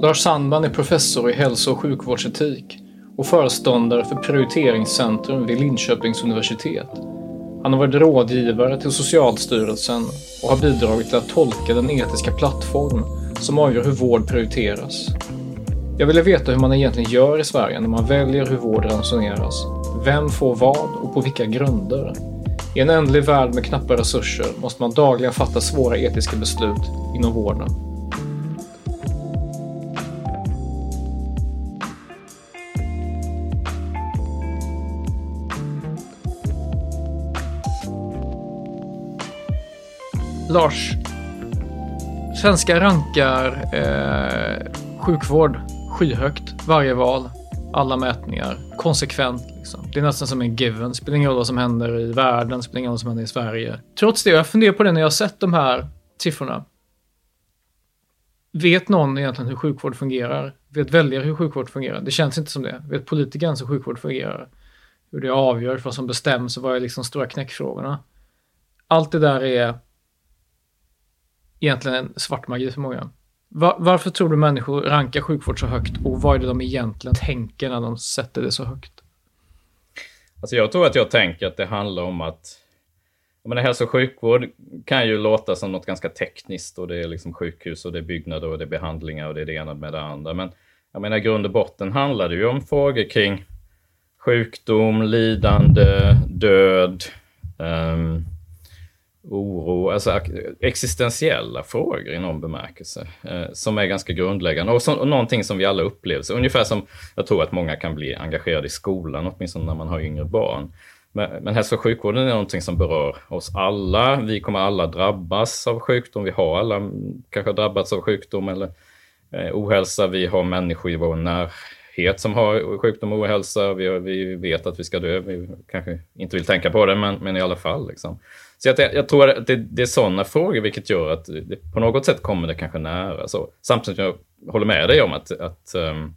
Lars Sandman är professor i hälso och sjukvårdsetik och föreståndare för Prioriteringscentrum vid Linköpings universitet. Han har varit rådgivare till Socialstyrelsen och har bidragit till att tolka den etiska plattform som avgör hur vård prioriteras. Jag ville veta hur man egentligen gör i Sverige när man väljer hur vård ransoneras. Vem får vad och på vilka grunder? I en ändlig värld med knappa resurser måste man dagligen fatta svåra etiska beslut inom vården. Lars, svenskar rankar eh, sjukvård skyhögt varje val, alla mätningar, konsekvent. Liksom. Det är nästan som en given. Spelar ingen roll vad som händer i världen, spelar ingen roll vad som händer i Sverige. Trots det, jag funderar på det när jag har sett de här siffrorna. Vet någon egentligen hur sjukvård fungerar? Vet väljare hur sjukvård fungerar? Det känns inte som det. Vet politikern hur sjukvård fungerar? Hur det avgörs, vad som bestäms och vad är liksom stora knäckfrågorna? Allt det där är egentligen en svart magi för många. Var, varför tror du människor rankar sjukvård så högt och vad är det de egentligen tänker när de sätter det så högt? Alltså jag tror att jag tänker att det handlar om att menar, hälso och sjukvård kan ju låta som något ganska tekniskt och det är liksom sjukhus och det är byggnader och det är behandlingar och det är det ena med det andra. Men jag menar i grund och botten handlar det ju om frågor kring sjukdom, lidande, död, um, oro, alltså existentiella frågor i någon bemärkelse eh, som är ganska grundläggande och, så, och någonting som vi alla upplever. Så ungefär som jag tror att många kan bli engagerade i skolan, åtminstone när man har yngre barn. Men, men hälso och sjukvården är någonting som berör oss alla. Vi kommer alla drabbas av sjukdom. Vi har alla kanske drabbats av sjukdom eller eh, ohälsa. Vi har människor i vår närhet som har sjukdom och ohälsa. Vi, vi vet att vi ska dö. Vi kanske inte vill tänka på det, men, men i alla fall. Liksom. Så jag, jag tror att det, det är sådana frågor vilket gör att det, på något sätt kommer det kanske nära. Så, samtidigt som jag håller med dig om att, att um,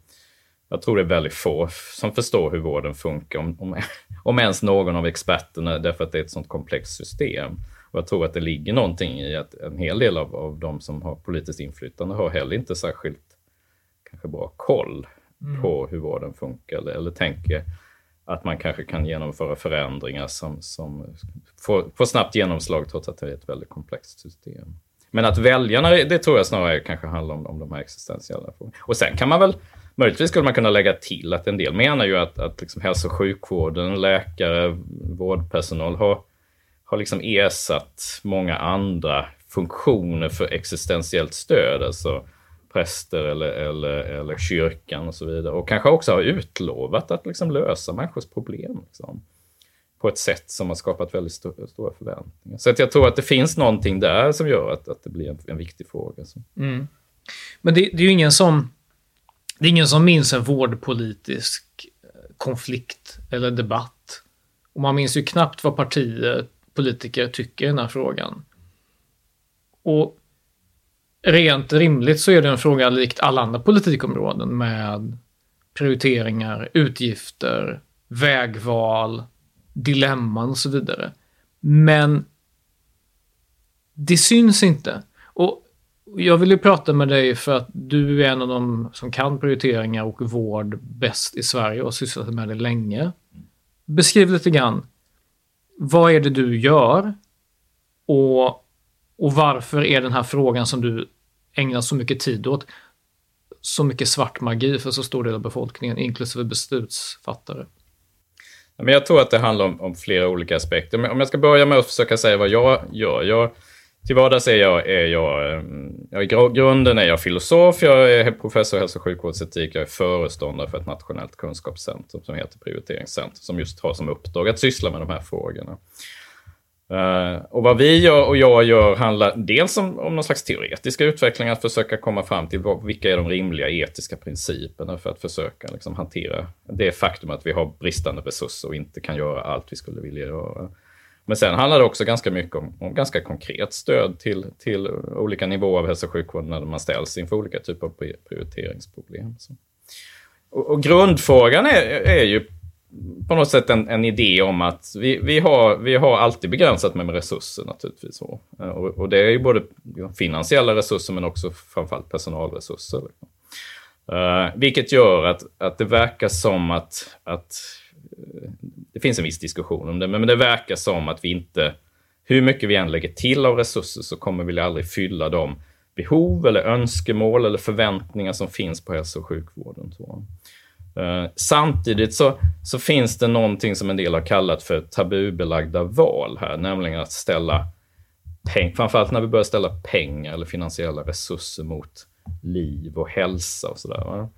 jag tror det är väldigt få som förstår hur vården funkar, om, om, om ens någon av experterna, därför att det är ett sådant komplext system. Och jag tror att det ligger någonting i att en hel del av, av de som har politiskt inflytande har heller inte särskilt kanske bra koll mm. på hur vården funkar eller, eller tänker att man kanske kan genomföra förändringar som, som får, får snabbt genomslag trots att det är ett väldigt komplext system. Men att väljarna, det tror jag snarare kanske handlar om, om de här existentiella frågorna. Och sen kan man väl, möjligtvis skulle man kunna lägga till att en del menar ju att, att liksom hälso och sjukvården, läkare, vårdpersonal har, har liksom ersatt många andra funktioner för existentiellt stöd. Alltså präster eller, eller, eller kyrkan och så vidare. Och kanske också har utlovat att liksom lösa människors problem. Liksom, på ett sätt som har skapat väldigt st stora förväntningar. Så att jag tror att det finns någonting där som gör att, att det blir en, en viktig fråga. Mm. Men det, det, är ju ingen som, det är ingen som minns en vårdpolitisk eh, konflikt eller debatt. Och man minns ju knappt vad partier, politiker tycker i den här frågan. Och rent rimligt så är det en fråga likt alla andra politikområden med prioriteringar, utgifter, vägval, dilemman och så vidare. Men det syns inte. Och jag vill ju prata med dig för att du är en av de som kan prioriteringar och vård bäst i Sverige och sysslat med det länge. Beskriv lite grann. vad är det du gör? Och, och varför är den här frågan som du ägnar så mycket tid åt så mycket svart magi för så stor del av befolkningen, inklusive beslutsfattare? Men jag tror att det handlar om, om, flera olika aspekter. Om jag ska börja med att försöka säga vad jag gör. Jag, till vardags är jag, är jag, eh, jag, i grunden är jag filosof, jag är professor i hälso och sjukvårdsetik, jag är föreståndare för ett nationellt kunskapscentrum som heter Prioriteringscentrum, som just har som uppdrag att syssla med de här frågorna. Uh, och vad vi gör och jag gör handlar dels om, om någon slags teoretiska utveckling, att försöka komma fram till vad, vilka är de rimliga etiska principerna för att försöka liksom, hantera det faktum att vi har bristande resurser och inte kan göra allt vi skulle vilja göra. Men sen handlar det också ganska mycket om, om ganska konkret stöd till, till olika nivåer av hälso och sjukvården när man ställs inför olika typer av prioriteringsproblem. Och, och, grundfrågan är, är ju på något sätt en, en idé om att vi, vi, har, vi har alltid begränsat med, resurser naturligtvis. Eh, och, och, det är ju både finansiella resurser men också framförallt personalresurser. Uh, vilket gör att, att det verkar som att, att eh, det finns en viss diskussion om det, men det verkar som att vi inte, hur mycket vi än lägger till av resurser så kommer vi aldrig fylla de behov eller önskemål eller förväntningar som finns på hälso och sjukvården. Så. Uh, samtidigt så, så finns det någonting som en del har kallat för tabubelagda val här, nämligen att ställa pengar, framförallt när vi börjar ställa pengar eller finansiella resurser mot liv och hälsa och sådär.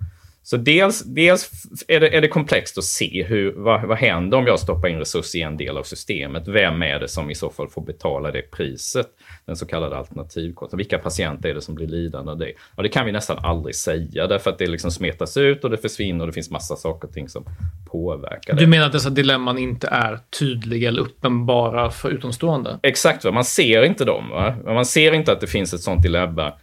Så dels, dels är, det, är det komplext att se hur, vad, vad händer om jag stoppar in resurser i en del av systemet. Vem är det som i så fall får betala det priset? Den så kallade alternativkostnaden. Vilka patienter är det som blir lidande av det? Och det kan vi nästan aldrig säga därför att det liksom smetas ut och det försvinner och det finns massa saker och ting som påverkar det. Du menar att dessa dilemman inte är tydliga eller uppenbara för utomstående? Exakt, va? man ser inte dem. Va? Man ser inte att det finns ett sånt dilemma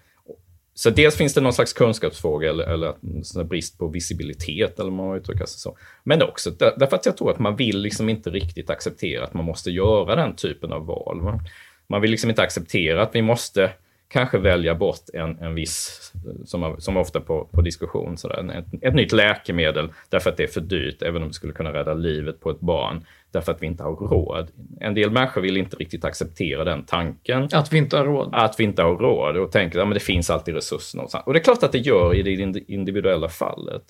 så dels finns det någon slags kunskapsfråga eller, eller brist på visibilitet, eller man uttrycker sig så. Men också därför att jag tror att man vill liksom inte riktigt acceptera att man måste göra den typen av val. Man vill liksom inte acceptera att vi måste kanske välja bort en, en viss, som, som ofta på, på diskussion, sådär, ett, ett nytt läkemedel därför att det är för dyrt, även om det skulle kunna rädda livet på ett barn, därför att vi inte har råd. En del människor vill inte riktigt acceptera den tanken. Att vi inte har råd? Att vi inte har råd och tänker att ja, det finns alltid resurser någonstans. Och det är klart att det gör i det individuella fallet.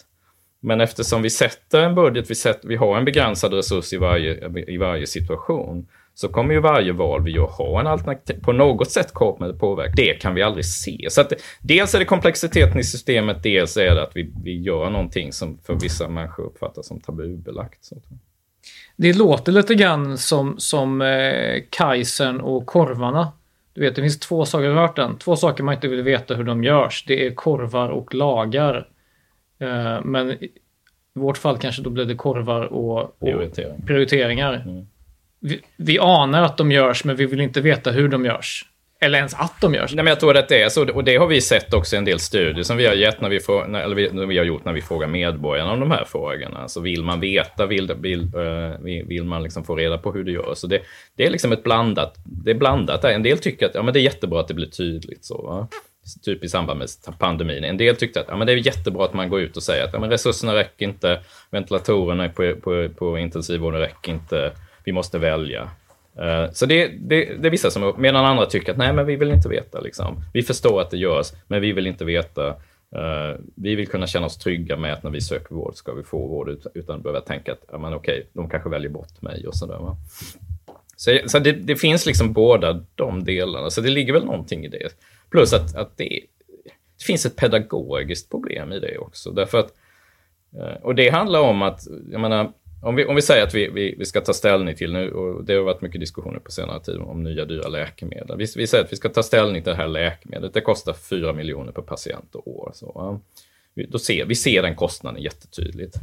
Men eftersom vi sätter en budget, vi, sätter, vi har en begränsad resurs i varje, i varje situation, så kommer ju varje val vi gör ha en alternativ, på något sätt kommer det påverka. Det kan vi aldrig se. Så att dels är det komplexiteten i systemet, dels är det att vi, vi gör någonting som för vissa människor uppfattas som tabubelagt. Så. Det låter lite grann som, som eh, Kajsen och korvarna. Du vet, det finns två saker, har hört den? Två saker man inte vill veta hur de görs. Det är korvar och lagar. Eh, men i vårt fall kanske då blir det korvar och, och Prioritering. prioriteringar. Mm vi, vi anar att de görs, men vi vill inte veta hur de görs. Eller ens att de görs. Nej, men jag tror att det är så. Och det har vi sett också i en del studier som vi har gett när vi, får, eller vi, när vi har gjort när vi frågar medborgarna om de här frågorna. Så vill man veta, vill, vill, uh, vill man liksom få reda på hur det görs. Så det, det är liksom ett blandat, det är blandat. En del tycker att ja, men det är jättebra att det blir tydligt. så va? Typ i samband med pandemin. En del tyckte att ja, men det är jättebra att man går ut och säger att ja, men resurserna räcker inte, ventilatorerna på, på, på intensivvården räcker inte vi måste välja. Eh, så det, det, det är vissa som, medan andra tycker att nej, men vi vill inte veta. Liksom. Vi förstår att det görs, men vi vill inte veta. Eh, vi vill kunna känna oss trygga med att när vi söker vård ska vi få vård utan att behöva tänka att ja, men okej, de kanske väljer bort mig och sådär. Va? Så, så det, det, finns liksom båda de delarna, så det ligger väl någonting i det. Plus att, att det, det finns ett pedagogiskt problem i det också. Därför att, eh, och det handlar om att, jag menar, om vi, om vi säger att vi, vi, vi ska ta ställning till nu, och det har varit mycket diskussioner på senare tid om nya dyra läkemedel. Vi, vi säger att vi ska ta ställning till det här läkemedlet. Det kostar 4 miljoner per patient och år. Så, vi, då ser, vi ser den kostnaden jättetydligt.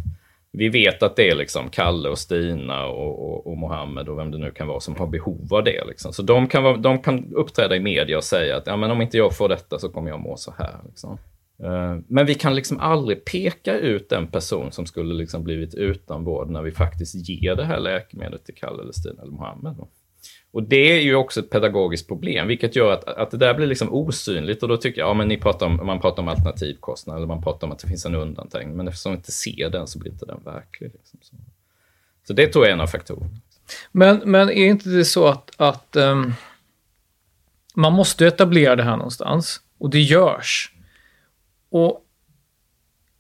Vi vet att det är liksom Kalle och Stina och, och, och Mohammed och vem det nu kan vara som har behov av det. Liksom. Så de kan, vara, de kan uppträda i media och säga att ja, men om inte jag får detta så kommer jag må så här. Liksom. Eh, men vi kan liksom aldrig peka ut en person som skulle liksom blivit utan vård när vi faktiskt ger det här läkemedlet till Kalle, eller Stina eller Mohammed. Och det är ju också ett pedagogiskt problem, vilket gör att, att det där blir liksom osynligt. Och då tycker jag, ja men ni pratar om, man pratar om alternativkostnad, eller man pratar om att det finns en undantag. Men eftersom vi inte ser den så blir inte den verklig. Liksom. Så. så det tror jag är en av faktorerna. Men, men är inte det så att, att um, man måste etablera det här någonstans? Och det görs. Och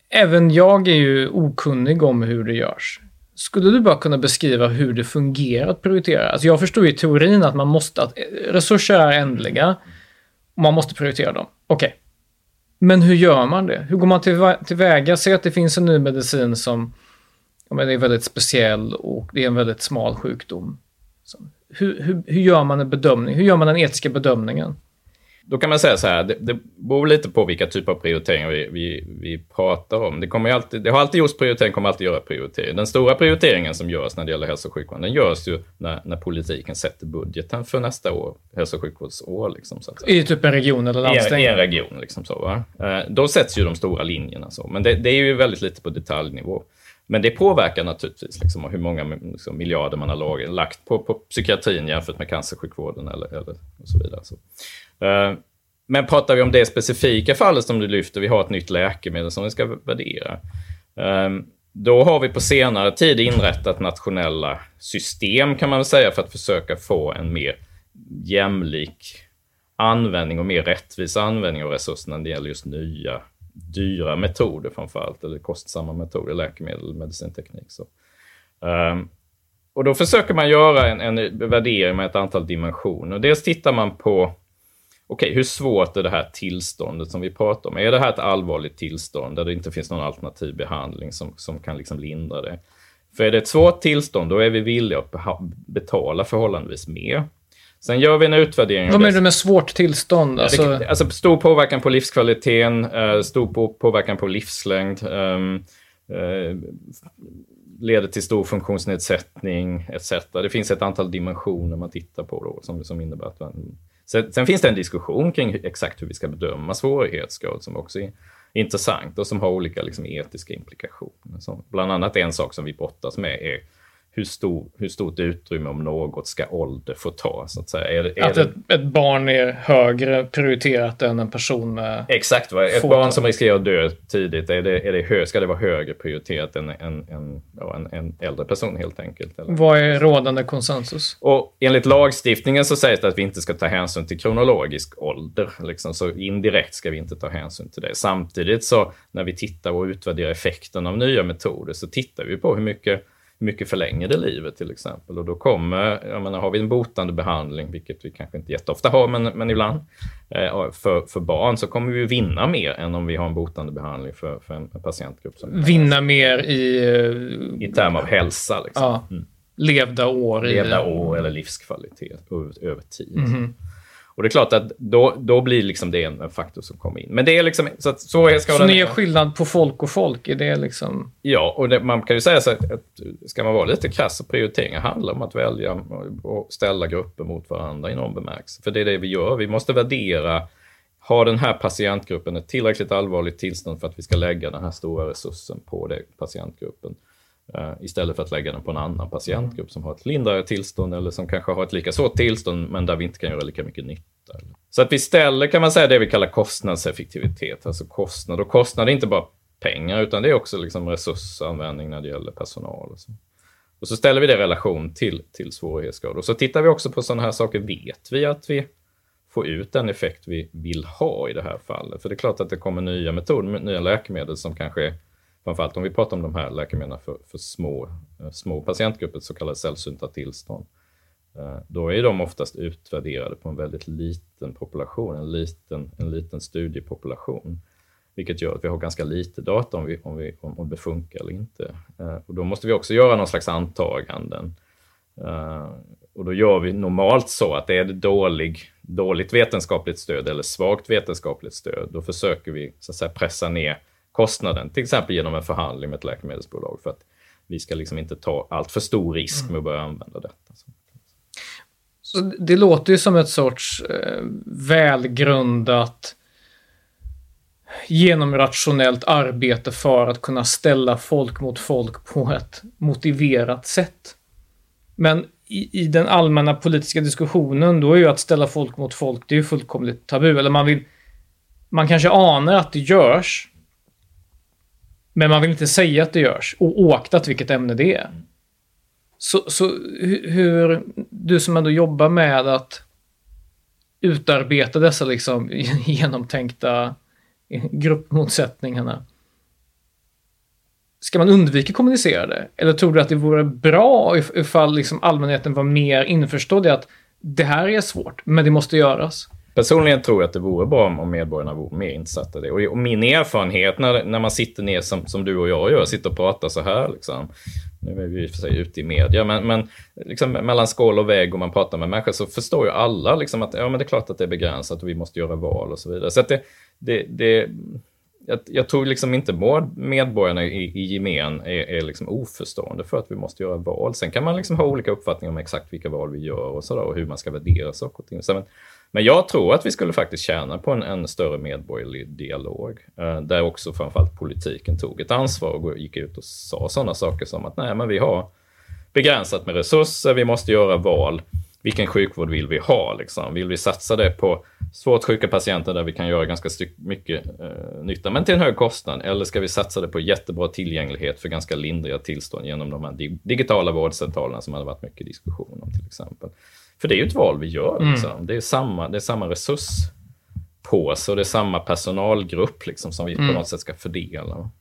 även jag är ju okunnig om hur det görs. Skulle du bara kunna beskriva hur det fungerar att prioritera? Alltså jag förstår ju i teorin att man måste, att resurser är ändliga och man måste prioritera dem. Okej. Okay. Men hur gör man det? Hur går man tillväga? Säg att det finns en ny medicin som ja, men är väldigt speciell och det är en väldigt smal sjukdom. Så, hur, hur, hur gör man en bedömning? Hur gör man den etiska bedömningen? Då kan man säga så här, det, det beror lite på vilka typer av prioriteringar vi, vi, vi pratar om. Det, kommer alltid, det har alltid gjorts prioritering, kommer alltid göra prioritering. Den stora prioriteringen som görs när det gäller hälso och sjukvården, den görs ju när, när politiken sätter budgeten för nästa år, hälso och sjukvårdsår. Liksom, så I typ en region eller landsting? I, I, en region, liksom så. Va? Eh, då sätts ju de stora linjerna så, men det, det är ju väldigt lite på detaljnivå. Men det påverkar naturligtvis liksom, hur många liksom, miljarder man har lagt på, på psykiatrin jämfört med cancersjukvården eller, eller och så vidare. Så. Uh, men pratar vi om det specifika fallet som du lyfter, vi har ett nytt läkemedel som vi ska värdera. Um, då har vi på senare tid inrättat nationella system kan man väl säga för att försöka få en mer jämlik användning och mer rättvis användning av resurserna när det gäller just nya dyra metoder framförallt, eller kostsamma metoder, läkemedel, medicinteknik. Så. Um, och då försöker man göra en, en värdering med ett antal dimensioner. Dels tittar man på okej, okay, hur svårt är det här tillståndet som vi pratar om? Är det här ett allvarligt tillstånd där det inte finns någon alternativ behandling som, som kan liksom lindra det? För är det ett svårt tillstånd, då är vi villiga att betala förhållandevis mer. Sen gör vi en utvärdering. Vad menar du med svårt tillstånd? Alltså... Det, alltså stor påverkan på livskvaliteten, uh, stor påverkan på livslängd, um, uh, leder till stor funktionsnedsättning etc. Det finns ett antal dimensioner man tittar på då som, som innebär att man... Sen, sen finns det en diskussion kring exakt hur vi ska bedöma svårighetsgrad som också är intressant och som har olika liksom, etiska implikationer. Så bland annat en sak som vi brottas med är hur, stor, hur stort utrymme om något ska ålder få ta. Så att säga. Är, är att ett, ett, barn är högre prioriterat än en person med... Exakt, va? ett barn som riskerar att dö tidigt, är det, är det hö, ska det vara högre prioriterat än en, en, ja, en, en äldre person helt enkelt? Eller? Vad är rådande konsensus? Och enligt lagstiftningen så sägs det att vi inte ska ta hänsyn till kronologisk ålder. Liksom, så indirekt ska vi inte ta hänsyn till det. Samtidigt så när vi tittar och utvärderar effekten av nya metoder så tittar vi på hur mycket mycket förlänger det livet till exempel. Och då kommer, jag menar, har vi en botande behandling, vilket vi kanske inte jätteofta har, men, men ibland, eh, för, för barn så kommer vi vinna mer än om vi har en botande behandling för, för en, patientgrupp. Som vinna mer i... I termer av hälsa. Liksom. Ja. Mm. Levda år. Levda år eller livskvalitet över, över tid. Mm -hmm. Och det är klart att då, då blir liksom det en, faktor som kommer in. Men det är liksom... Så, att svårighetsgraden... Så ni gör skillnad på folk och folk? Är det liksom... Ja, och det, man kan ju säga så att, att ska man vara lite krass, så prioriteringar handlar om att välja och ställa grupper mot varandra i någon bemärkelse. För det är det vi gör. Vi måste värdera har den här patientgruppen ett tillräckligt allvarligt tillstånd för att vi ska lägga den här stora resursen på den patientgruppen? Uh, istället för att lägga den på en annan patientgrupp som har ett lindrigare tillstånd eller som kanske har ett lika svårt tillstånd men där vi inte kan göra lika mycket nytta. Så att vi ställer kan man säga det vi kallar kostnadseffektivitet, alltså kostnad. Och kostnad är inte bara pengar utan det är också liksom resursanvändning när det gäller personal. Och så, och så ställer vi det i relation till, till svårighetsgrad. Och så tittar vi också på sådana här saker. Vet vi att vi får ut den effekt vi vill ha i det här fallet? För det är klart att det kommer nya metoder, nya läkemedel som kanske är framförallt om vi pratar om de här läkemedlen för, för små, eh, små patientgrupper, så kallade sällsynta tillstånd, eh, då är de oftast utvärderade på en väldigt liten population, en liten, en liten studiepopulation. Vilket gör att vi har ganska lite data om, vi, om, vi, om, om det funkar eller inte. Eh, och då måste vi också göra någon slags antaganden. Och då gör vi normalt så att är det dålig, dåligt vetenskapligt stöd eller svagt vetenskapligt stöd, då försöker vi så att säga, pressa ner kostnaden, till exempel genom en förhandling med ett läkemedelsbolag för att vi ska liksom inte ta allt för stor risk med att börja använda detta. Så det låter ju som ett sorts eh, välgrundat genomrationellt arbete för att kunna ställa folk mot folk på ett motiverat sätt. Men i, i, den allmänna politiska diskussionen, då är ju att ställa folk mot folk, det är ju fullkomligt tabu. Eller man vill... Man kanske anar att det görs, men man vill inte säga att det görs, oaktat vilket ämne det är. Så, så hur, du som ändå jobbar med att utarbeta dessa liksom genomtänkta gruppmotsättningarna. Ska man undvika att kommunicera det? Eller tror du att det vore bra ifall liksom allmänheten var mer införstådd i att det här är svårt, men det måste göras? Personligen tror jag att det vore bra om medborgarna vore mer insatta i det. Och, min erfarenhet när, när man sitter ner som, som du och jag gör, sitter och pratar så här, liksom, nu är vi i och för sig ute i media, men, men liksom, mellan skål och vägg och man pratar med människor så förstår ju alla liksom, att ja, men det är klart att det är begränsat och vi måste göra val och så vidare. Så att det, det, det jag, jag, tror liksom inte medborgarna i, i gemen är, är liksom oförstående för att vi måste göra val. Sen kan man liksom ha olika uppfattningar om exakt vilka val vi gör och, så där, och hur man ska värdera saker och ting. Så, men, men jag tror att vi skulle faktiskt tjäna på en, en större medborgerlig dialog. Eh, där också framförallt politiken tog ett ansvar och gick ut och sa sådana saker som att nej, men vi har begränsat med resurser, vi måste göra val. Vilken sjukvård vill vi ha? Liksom? Vill vi satsa det på svårt sjuka patienter där vi kan göra ganska mycket eh, nytta, men till en hög kostnad? Eller ska vi satsa det på jättebra tillgänglighet för ganska lindriga tillstånd genom de här digitala vårdcentralerna som hade varit mycket diskussion om till exempel? För det är ju ett val vi gör. Mm. Liksom. Det, är samma, det är samma resurspåse och det är samma personalgrupp liksom, som vi mm. på något sätt ska fördela.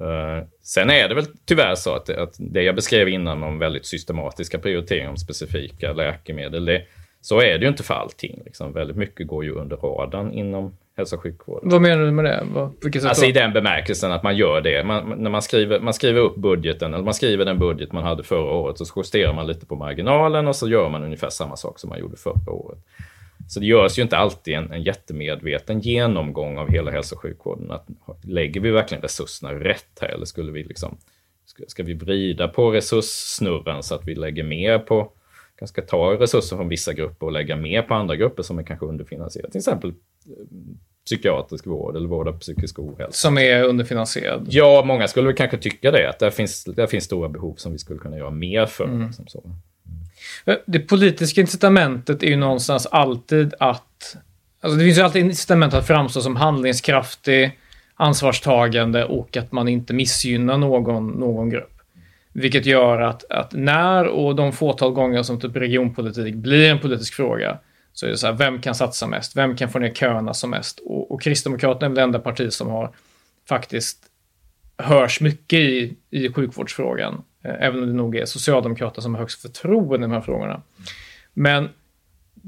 Uh, sen är det väl tyvärr så att, att det jag beskrev innan om väldigt systematiska prioriteringar om specifika läkemedel, det, så är det ju inte för allting. Liksom. Väldigt mycket går ju under radarn inom hälso och sjukvård. Vad menar du med det? Vad, alltså då? i den bemärkelsen att man gör det. Man, när man skriver, man skriver upp budgeten, eller man skriver den budget man hade förra året, så justerar man lite på marginalen och så gör man ungefär samma sak som man gjorde förra året. Så det görs ju inte alltid en, en jättemedveten genomgång av hela hälso och sjukvården. Att, lägger vi verkligen resurserna rätt här eller skulle vi liksom, ska, ska vi vrida på resurssnurran så att vi lägger mer på kanske ta resurser från vissa grupper och lägga mer på andra grupper som är kanske underfinansierade. Till exempel eh, psykiatrisk vård eller vård av psykisk ohälsa. Som är underfinansierad? Ja, många skulle väl kanske tycka det. Att där finns, där finns stora behov som vi skulle kunna göra mer för. Mm. Liksom så. Mm. Det politiska incitamentet är ju någonstans alltid att... Alltså det finns ju alltid incitament att framstå som handlingskraftig, ansvarstagande och att man inte missgynnar någon, någon grupp. Vilket gör att, att när och de fåtal gånger som typ regionpolitik blir en politisk fråga så är det så här, vem kan satsa mest? Vem kan få ner köerna som mest? Och, och Kristdemokraterna är väl det enda parti som har faktiskt hörs mycket i, i sjukvårdsfrågan. Eh, även om det nog är Socialdemokraterna som har högst förtroende i de här frågorna. Men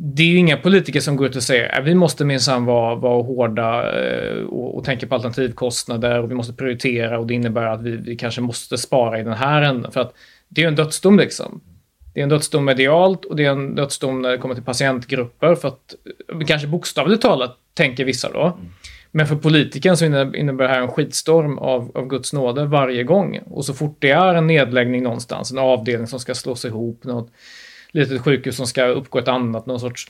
det är ju inga politiker som går ut och säger att vi måste minsann vara, vara hårda eh, och, och tänka på alternativkostnader och vi måste prioritera och det innebär att vi, vi kanske måste spara i den här änden. För att det är ju en dödsdom liksom. Det är en dödsdom medialt och det är en dödsdom när det kommer till patientgrupper för att eh, kanske bokstavligt talat tänker vissa då. Men för politiken så innebär det här en skitstorm av, av Guds nåde varje gång. Och så fort det är en nedläggning någonstans, en avdelning som ska slås ihop, något litet sjukhus som ska uppgå ett annat, någon sorts...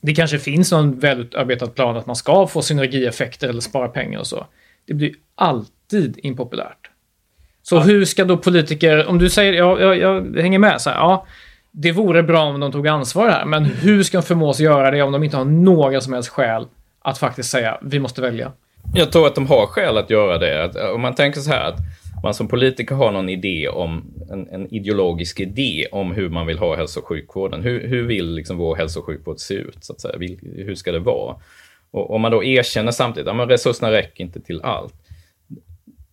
Det kanske finns någon välutarbetad plan att man ska få synergieffekter eller spara pengar och så. Det blir alltid impopulärt. Så ja. hur ska då politiker, om du säger, ja, jag, jag hänger med, så här, ja, det vore bra om de tog ansvar här, men hur ska de förmås göra det om de inte har några som helst skäl att faktiskt säga, vi måste välja? Jag tror att de har skäl att göra det. Om man tänker så här att man som politiker har någon idé om, en, en, ideologisk idé om hur man vill ha hälso och sjukvården. Hur, hur vill liksom vår hälso och sjukvård se ut? Så att säga? Hur ska det vara? Och om man då erkänner samtidigt att resurserna räcker inte till allt.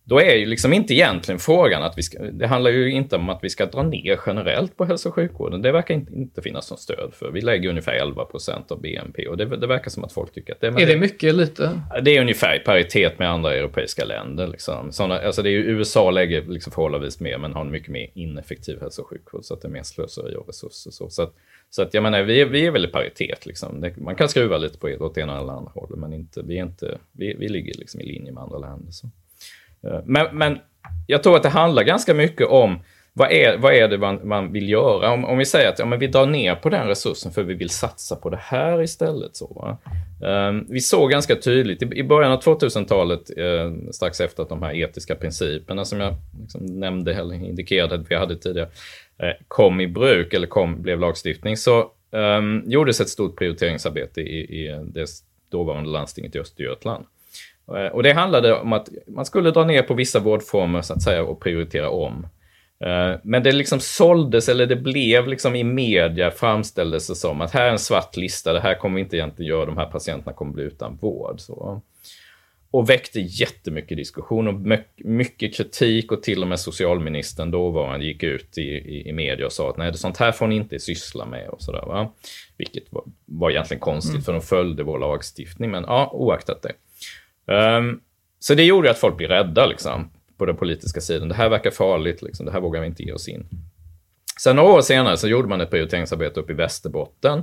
Då är ju liksom inte egentligen frågan att vi ska, det handlar ju inte om att vi ska dra ner generellt på hälso och sjukvården. Det verkar inte, inte finnas något stöd för. Vi lägger ungefär 11 procent av BNP och det, det, verkar som att folk tycker att det är... Är det mycket eller lite? Det är ungefär i paritet med andra europeiska länder. Liksom. Såna, alltså det är USA lägger liksom förhållandevis mer men har en mycket mer ineffektiv hälso och sjukvård så att det är mer slöseri av resurser. Så, så att, så att jag menar, vi, vi är väl i paritet. Liksom. Man kan skruva lite på åt ena eller andra hållet men inte, vi, är inte, vi, vi ligger liksom i linje med andra länder. Så. Eh, men, men jag tror att det handlar ganska mycket om vad är, vad är det man, man vill göra? Om, om vi säger att ja, men vi drar ner på den resursen för vi vill satsa på det här istället. Så, um, vi såg ganska tydligt i, i början av 2000-talet, eh, strax efter att de här etiska principerna som jag liksom nämnde eller indikerade att vi hade tidigare, eh, kom i bruk eller kom, blev lagstiftning, så um, gjordes ett stort prioriteringsarbete i, i det dåvarande landstinget i Östergötland. Eh, och det handlade om att man skulle dra ner på vissa vårdformer så att säga och prioritera om. Eh, men det liksom såldes, eller det blev liksom i media framställdes det som att här är en svart lista, det här kommer vi inte egentligen göra, de här patienterna kommer bli utan vård. Så. Och väckte jättemycket diskussion och mycket kritik och till och med socialministern dåvarande gick ut i, i, i media och sa att nej, sånt här får ni inte syssla med och sådär. Va? Vilket var, var egentligen konstigt mm. för de följde vår lagstiftning, men ja, oaktat det. Um, så det gjorde att folk blev rädda liksom, på den politiska sidan. Det här verkar farligt, liksom. det här vågar vi inte ge oss in. Sen några år senare så gjorde man ett prioriteringsarbete uppe i Västerbotten.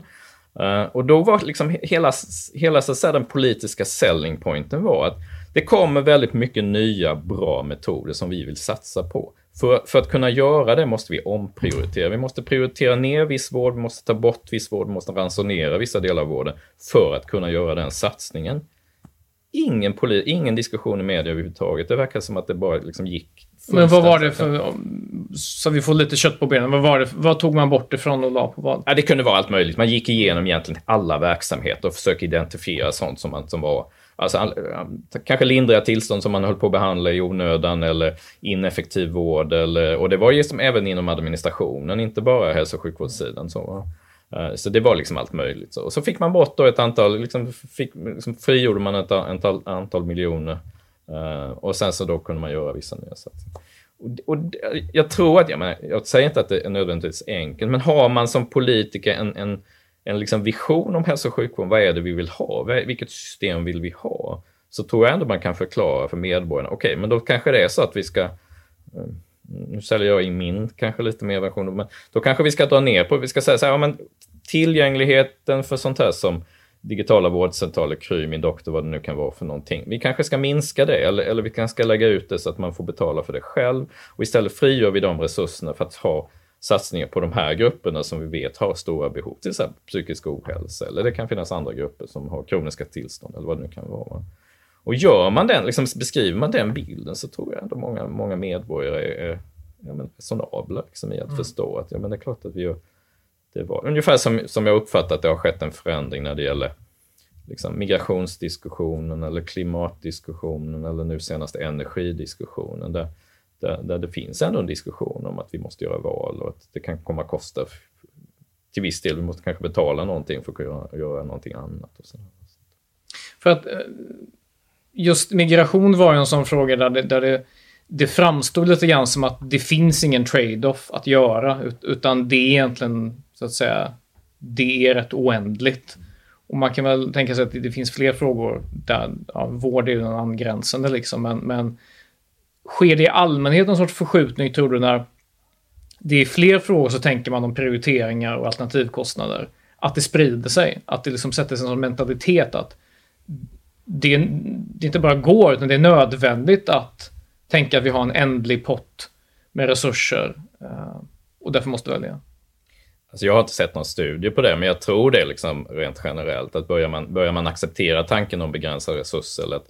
Uh, och då var liksom hela, hela så att säga, den politiska selling pointen var att det kommer väldigt mycket nya bra metoder som vi vill satsa på. För, för att kunna göra det måste vi omprioritera. Vi måste prioritera ner viss vård, vi måste ta bort viss vård, vi måste ransonera vissa delar av vården för att kunna göra den satsningen ingen, polit, ingen diskussion i media överhuvudtaget. Det verkar som att det bara liksom gick. Men vad var det för, så vi får lite kött på benen, vad, var det, vad tog man bort ifrån och la på vad? Ja, det kunde vara allt möjligt. Man gick igenom egentligen alla verksamheter och försökte identifiera sånt som, man, som var Alltså, kanske lindriga tillstånd som man höll på att behandla i onödan eller ineffektiv vård. Eller, och det var ju som även inom administrationen, inte bara hälso och sjukvårdssidan. Så, Eh, så det var liksom allt möjligt. Och så fick man bort då ett antal, liksom, fick, liksom frigjorde man ett antal, antal miljoner. Eh, och sen så då kunde man göra vissa nya satsningar. Och, och, jag tror att, jag, menar, jag säger inte att det är nödvändigtvis enkelt, men har man som politiker en, en, en liksom vision om hälso och sjukvård, vad är det vi vill ha? Vilket system vill vi ha? Så tror jag ändå man kan förklara för medborgarna, okej, okay, men då kanske det är så att vi ska eh, nu säljer jag in min kanske lite mer version, men då kanske vi ska dra ner på, vi ska säga så här, ja, men tillgängligheten för sånt här som digitala vårdcentraler, Kry, Min doktor, vad det nu kan vara för någonting. Vi kanske ska minska det eller, eller vi kanske ska lägga ut det så att man får betala för det själv och istället frigör vi de resurserna för att ha satsningar på de här grupperna som vi vet har stora behov, till exempel psykisk ohälsa eller det kan finnas andra grupper som har kroniska tillstånd eller vad det nu kan vara. Och gör man den, liksom beskriver man den bilden så tror jag ändå många, många medborgare är, är ja, resonabla liksom, i att mm. förstå att ja, men det är klart att vi gör det var ungefär som, som jag uppfattat att det har skett en förändring när det gäller liksom, migrationsdiskussionen eller klimatdiskussionen eller nu senast energidiskussionen. Där, där, där, det finns ändå en diskussion om att vi måste göra val och att det kan komma att kosta till viss del. Vi måste kanske betala någonting för att göra, göra någonting annat. Och. För att eh, just migration var en sån fråga där det, där det det framstod lite grann som att det finns ingen trade-off att göra, utan det är egentligen, så att säga, det är rätt oändligt. Och man kan väl tänka sig att det, finns fler frågor där ja, vård är den angränsande liksom, men, men sker det i allmänhet någon sorts förskjutning, tror du, när det är fler frågor så tänker man om prioriteringar och alternativkostnader. Att det sprider sig, att det liksom sätter sig en sån mentalitet att det, det inte bara går, utan det är nödvändigt att tänka att vi har en ändlig pott med resurser eh, och därför måste välja. Alltså jag har inte sett någon studie på det, men jag tror det liksom rent generellt. Att börjar man, börjar man acceptera tanken om begränsade resurser, eller att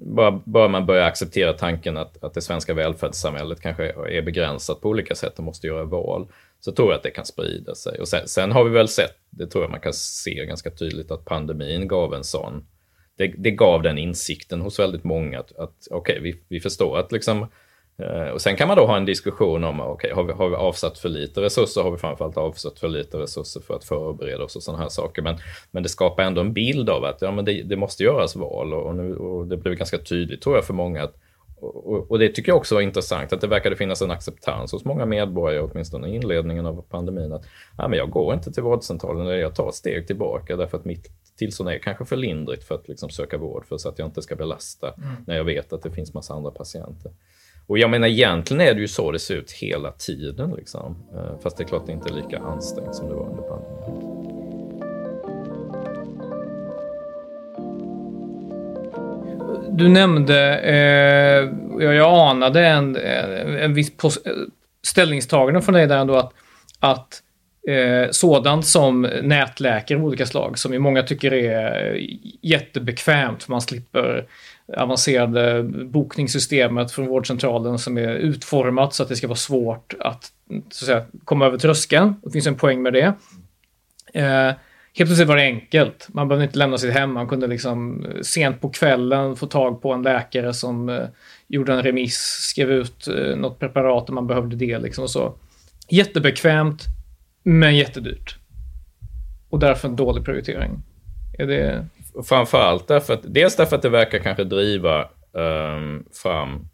bara, bara man börjar acceptera tanken att, att det svenska välfärdssamhället kanske är begränsat på olika sätt och måste göra val, så tror jag att det kan sprida sig. Och sen, sen har vi väl sett, det tror jag man kan se ganska tydligt, att pandemin gav en sån det, det gav den insikten hos väldigt många att, att okej, okay, vi, vi förstår att liksom och sen kan man då ha en diskussion om, okej, okay, har, vi, har vi avsatt för lite resurser? Har vi framförallt avsatt för lite resurser för att förbereda oss och sådana här saker? Men, men det skapar ändå en bild av att ja, men det, det måste göras val och, nu, och det blev ganska tydligt tror jag för många att och, och, det tycker jag också var intressant, att det verkade finnas en acceptans hos många medborgare, åtminstone i inledningen av pandemin, att ja, men jag går inte till vårdcentralen, eller jag tar ett steg tillbaka därför att mitt tillstånd är kanske för lindrigt för att liksom söka vård, för så att jag inte ska belasta mm. när jag vet att det finns massa andra patienter. Och jag menar egentligen är det ju så det ser ut hela tiden, liksom. Eh, fast det är klart det inte är lika ansträngt som det var under pandemin. Du nämnde, eh, jag anade en, eh, en viss eh, ställningstagande från dig där ändå att, att eh, sådant som nätläkare av olika slag, som ju många tycker är jättebekvämt, för man slipper avancerade bokningssystemet från vårdcentralen som är utformat så att det ska vara svårt att, så att säga, komma över tröskeln. Det finns en poäng med det. Eh, Helt plötsligt var det enkelt. Man behövde inte lämna sitt hem. Man kunde liksom eh, sent på kvällen få tag på en läkare som eh, gjorde en remiss, skrev ut eh, något preparat om man behövde det. Liksom och så. Jättebekvämt, men jättedyrt. Och därför en dålig prioritering. Är det... Framförallt därför att, dels därför att det verkar kanske driva um, fram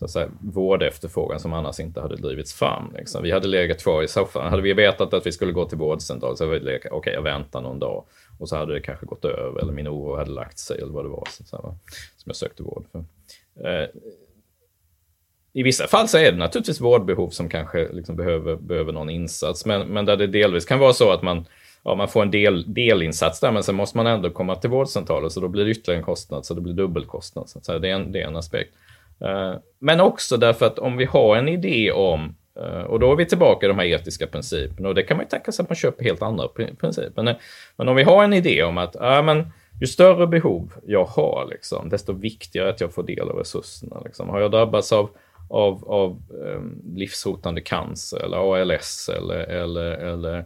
så att säga, vårdefterfrågan som annars inte hade drivits fram. Liksom. Vi hade legat kvar i soffan. Hade vi vetat att vi skulle gå till vårdcentral så hade vi legat, okej, okay, jag väntar någon dag. Och så hade det kanske gått över, eller min oro hade lagt sig, eller vad det var så, så här, som jag sökte vård för. Eh, I vissa fall så är det naturligtvis vårdbehov som kanske liksom behöver, behöver någon insats, men, men där det delvis kan vara så att man ja, man får en del, delinsats där, men sen måste man ändå komma till vårdcentralen, så då blir det ytterligare en kostnad, så det blir dubbelkostnad. Så, det, är en, det är en aspekt. Eh, men också därför att om vi har en idé om, eh, och då är vi tillbaka i de här etiska principerna, och det kan man ju tänka sig att man köper helt andra principer. Eh, men om vi har en idé om att ja, men, ju större behov jag har, liksom, desto viktigare att jag får del av resurserna. Liksom. Har jag drabbats av, av, av livshotande cancer eller ALS eller, eller, eller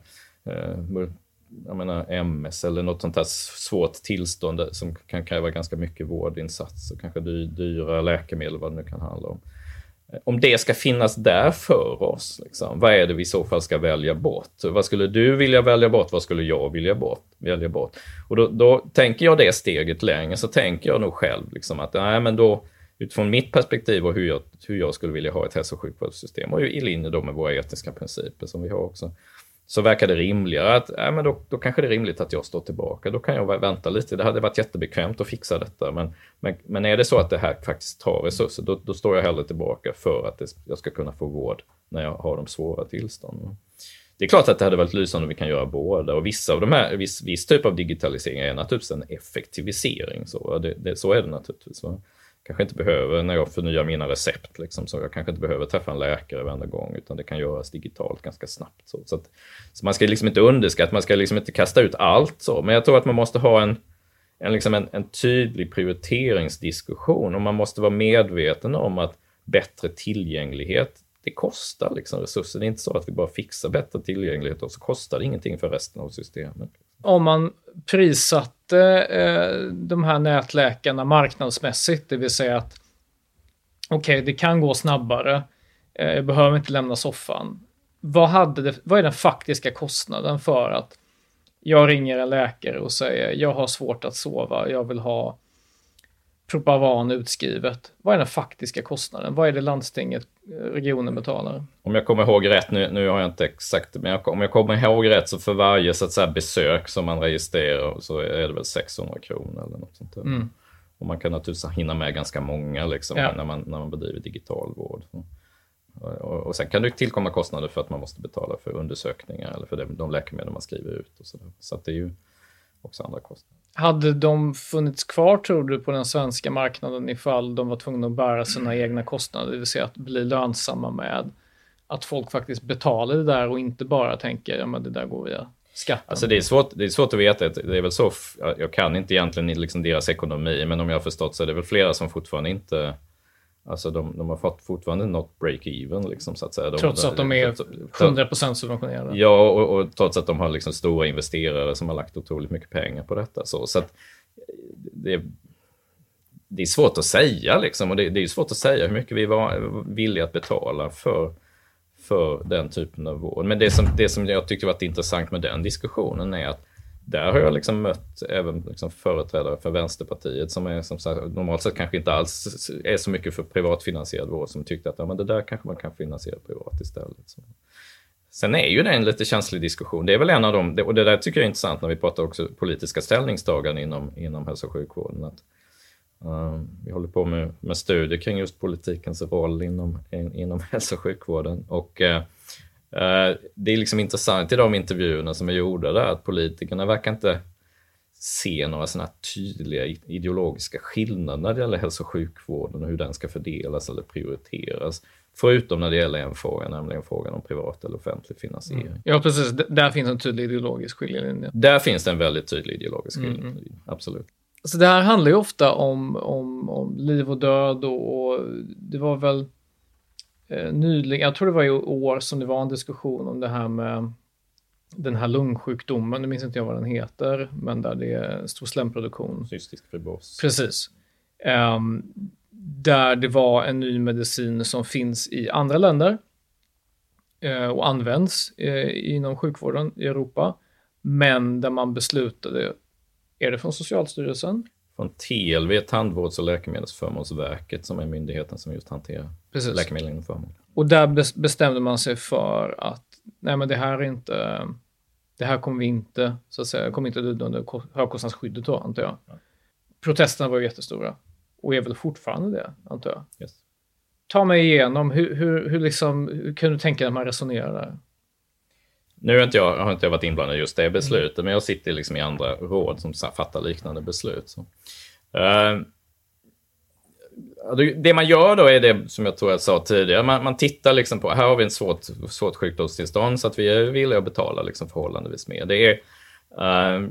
jag menar, MS eller något sånt här svårt tillstånd som kan kräva ganska mycket vårdinsatser, kanske dyra läkemedel, vad det nu kan handla om. Eh, om det ska finnas där för oss, liksom, vad är det vi i så fall ska välja bort? Vad skulle du vilja välja bort? Vad skulle jag vilja bort, välja bort? Och då, då tänker jag det steget längre, så tänker jag nog själv liksom att nej, men då, utifrån mitt perspektiv och hur jag, hur jag skulle vilja ha ett hälso och sjukvårdssystem och i linje då med våra etiska principer som vi har också, så verkar det rimligare att äh, men då, då kanske det är rimligt att jag står tillbaka. Då kan jag vänta lite. Det hade varit jättebekvämt att fixa detta. Men, men, men är det så att det här faktiskt tar resurser, då, då står jag hellre tillbaka för att det, jag ska kunna få vård när jag har de svåra tillstånden. Det är klart att det hade varit lysande om vi kan göra båda och vissa av de här, viss, viss typ av digitalisering är naturligtvis en effektivisering. Så, det, det, så är det naturligtvis. Va? Kanske inte behöver, när jag förnyar mina recept, liksom, så jag kanske inte behöver träffa en läkare varenda gång, utan det kan göras digitalt ganska snabbt. Så, så, att, så man ska liksom inte underskatta, man ska liksom inte kasta ut allt så, men jag tror att man måste ha en, en, liksom en, en tydlig prioriteringsdiskussion och man måste vara medveten om att bättre tillgänglighet, det kostar liksom resurser. Det är inte så att vi bara fixar bättre tillgänglighet och så kostar det ingenting för resten av systemet. Om man prissatte eh, de här nätläkarna marknadsmässigt, det vill säga att okej, okay, det kan gå snabbare, eh, jag behöver inte lämna soffan. Vad, hade det, vad är den faktiska kostnaden för att jag ringer en läkare och säger jag har svårt att sova, jag vill ha Propavan utskrivet. Vad är den faktiska kostnaden? Vad är det landstinget, eh, regionen betalar? Om jag kommer ihåg rätt, nu, nu har jag inte exakt, men jag, om jag kommer ihåg rätt så för varje så att säga, besök som man registrerar så är det väl 600 kronor eller något sånt där. Mm. Och man kan naturligtvis hinna med ganska många liksom, ja. när, man, när man bedriver digital vård. Och, och sen kan det tillkomma kostnader för att man måste betala för undersökningar eller för de, de läkemedel man skriver ut. Och så där. så det är ju också andra kostnader. Hade de funnits kvar, tror du, på den svenska marknaden ifall de var tvungna att bära sina egna kostnader, det vill säga att bli lönsamma med att folk faktiskt betalar det där och inte bara tänker, ja men det där går via skatten? Alltså det är svårt, det är svårt att veta. Det är väl så, jag kan inte egentligen liksom deras ekonomi, men om jag har förstått så är det väl flera som fortfarande inte Alltså de, de har fått fortfarande något break-even. Liksom, så att säga. De, trots att de är 100% subventionerade? Ja, och, och, trots att de har liksom stora investerare som har lagt otroligt mycket pengar på detta. Så, så att det, det är svårt att säga liksom, och det, det är svårt att säga hur mycket vi var villiga att betala för, för den typen av vård. Men det som, det som jag tyckte var intressant med den diskussionen är att där har jag liksom mött även liksom företrädare för Vänsterpartiet som är som sagt, normalt sett kanske inte alls är så mycket för privatfinansierad vård som tyckte att ja, men det där kanske man kan finansiera privat istället. Så. Sen är ju det en lite känslig diskussion. Det är väl en av dem, och det där tycker jag är intressant när vi pratar också politiska ställningstaganden inom, inom hälso och sjukvården. Att, um, vi håller på med, med studier kring just politikens roll inom, in, inom hälso och sjukvården. Och, uh, det är liksom intressant i de intervjuerna som är gjorda där att politikerna verkar inte se några sådana tydliga ideologiska skillnader när det gäller hälso och sjukvården och hur den ska fördelas eller prioriteras. Förutom när det gäller en fråga, nämligen frågan om privat eller offentlig finansiering. Mm. Ja, precis. där finns en tydlig ideologisk skiljelinje. Där finns det en väldigt tydlig ideologisk mm, skiljelinje, mm. absolut. Så det här handlar ju ofta om, om, om liv och död och, och det var väl eh, nyligen, jag tror det var i år som det var en diskussion om det här med den här lungsjukdomen, nu minns inte jag vad den heter, men där det är stor slemproduktion. Cystisk fibros. Precis. Um, där det var en ny medicin som finns i andra länder uh, och används uh, inom sjukvården i Europa, men där man beslutade, är det från Socialstyrelsen? Från TLV, Tandvårds och läkemedelsförmånsverket, som är myndigheten som just hanterar Precis. läkemedel inom förmån. Och där bestämde man sig för att nej men det här är inte, det här kommer vi inte, så att säga, kommer inte lyda under högkostnadsskyddet då, antar jag. Ja. Protesterna var jättestora och är väl fortfarande det, antar jag. Yes. Ta mig igenom, hur, hur, hur, liksom, hur kan du tänka dig att man resonerar där? Nu har inte jag, har inte jag varit inblandad i just det beslutet, mm. men jag sitter liksom i andra råd som fattar liknande beslut. Så. Uh, det man gör då är det som jag tror jag sa tidigare. Man, man tittar liksom på, här har vi en svårt, svårt sjukdomstillstånd så att vi är villiga att betala liksom förhållandevis mer. Det är uh,